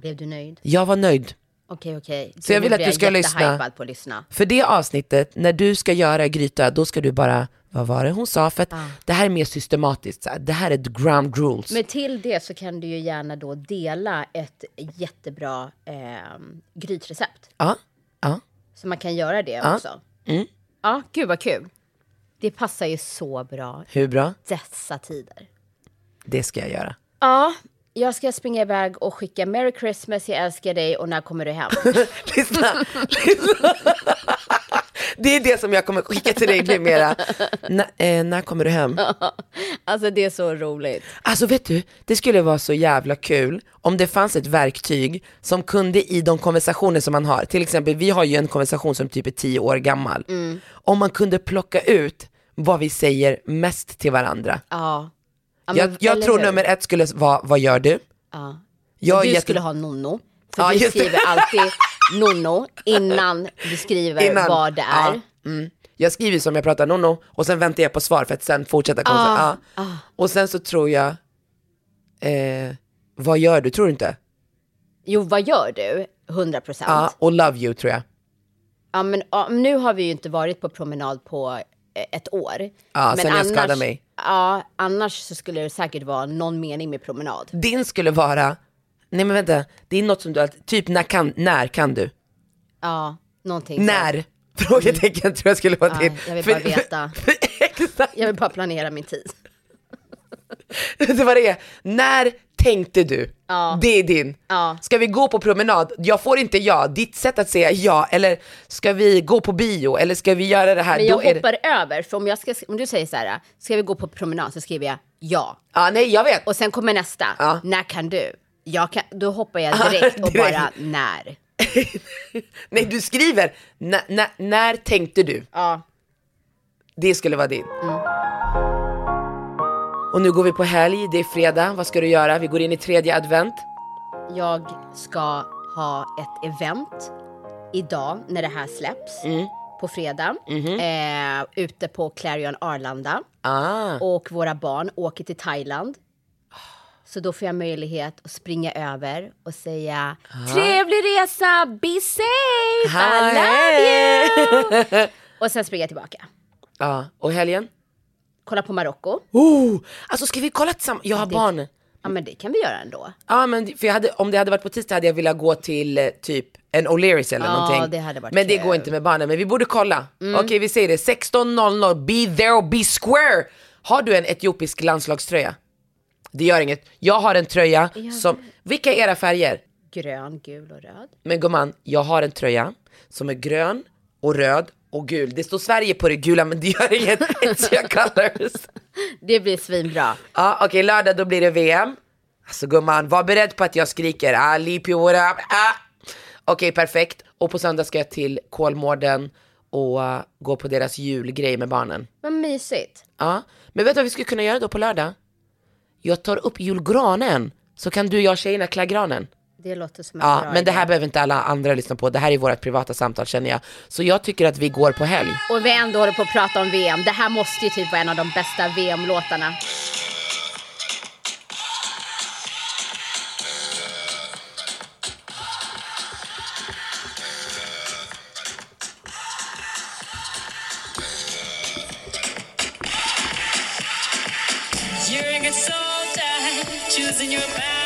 Blev du nöjd? Jag var nöjd. Okej, okej. Så jag vill att du ska lyssna. på att lyssna. För det avsnittet, när du ska göra gryta, då ska du bara, vad var det hon sa? För att det här är mer systematiskt, så här. det här är the ground rules. Men till det så kan du ju gärna då dela ett jättebra eh, grytrecept. Ja, ja. Så man kan göra det också. Mm. Ja, gud vad kul. Det passar ju så bra Hur bra? dessa tider. Det ska jag göra. Ja, jag ska springa iväg och skicka Merry Christmas, jag älskar dig och när kommer du hem? lyssna, lyssna. Det är det som jag kommer skicka till dig numera. N- eh, när kommer du hem? alltså det är så roligt. Alltså vet du, det skulle vara så jävla kul om det fanns ett verktyg som kunde i de konversationer som man har, till exempel vi har ju en konversation som typ är tio år gammal, om man kunde plocka ut vad vi säger mest till varandra. Ja. Jag, men- jag eller tror hur? nummer ett skulle vara, vad gör du? Ja. Jag du jätte- skulle ha nonno. För Ja, det. skriver alltid, Nonno innan du skriver Innan. vad det är. Ja, mm. Jag skriver som jag pratar nonno och sen väntar jag på svar för att sen fortsätta. Ah, ja. Och sen så tror jag, eh, vad gör du, tror du inte? Jo, vad gör du? 100 procent. Ja, och love you tror jag. Ja, men nu har vi ju inte varit på promenad på ett år. Ja, men sen jag skadade mig. Ja, annars så skulle det säkert vara någon mening med promenad. Din skulle vara, nej men vänta, det är något som du, typ när kan, när kan du? Ja, någonting så. När? Frågetecken tror jag skulle vara Ja, din. jag vill För- bara veta. Exakt, Jag vill bara planera min tid. det var det är. När tänkte du? Ja. Det är din. Ja. Ska vi gå på promenad? Jag får inte ja, ditt sätt att säga ja, eller ska vi gå på bio, eller ska vi göra det här? Men Då jag det... hoppar över, för om, jag ska, om du säger så här, ska vi gå på promenad? Så skriver jag ja. Ja, nej jag vet. Och sen kommer nästa, Ja. när kan du? Jag kan, då hoppar jag direkt och bara när. nej du skriver, "Nä- nä- när tänkte du? Ja. Det skulle vara din. Och nu går vi på helg, det är fredag, vad ska du göra? Vi går in i tredje advent. Jag ska ha ett event idag när det här släpps. Mm. På fredag. Eh, ute på Clarion Arlanda. Ah. Och våra barn åker till Thailand. Så då får jag möjlighet att springa över och säga Trevlig resa, be safe, I love you! och sen springer jag tillbaka. Ja, och helgen? Kolla på Marocko. Oh, alltså ska vi kolla tillsammans? Jag har barn. Ja men det kan vi göra ändå. Ja men för hade, om det hade varit på tisdag hade jag velat gå till eh, typ en O'Learys eller Ja, någonting. det hade varit men det kul. Mm. går inte med barnen, men vi borde kolla. Okej vi säger det, 16.00, be there or be square. Har du en etiopisk landslagströja? Det gör inget. Jag har en tröja som, vilka är era färger? Grön, gul och röd. Men gumman, jag har en tröja som är grön och röd och gul. Det står Sverige på det gula men det gör inget, it's your colors. Det blir svinbra. Ja, okej, lördag då blir det VM. Alltså gumman, var beredd på att jag skriker ah, Lipi, what up? Ah. Okej, perfekt. Och på söndag ska jag till Kolmården och uh, gå på deras julgrej med barnen. Vad mysigt. Ja, men vet du vad vi skulle kunna göra då på lördag? Jag tar upp julgranen, så kan du och jag tjejerna klä granen. Det låter som en Ja, bra men det idé. här behöver inte alla andra lyssna på. Det här är vårt privata samtal känner jag. Så jag tycker att vi går på helg. Och vi ändå håller på att prata om VM. Det här måste ju typ vara en av de bästa VM-låtarna. You're a good soldier, choosing your battle.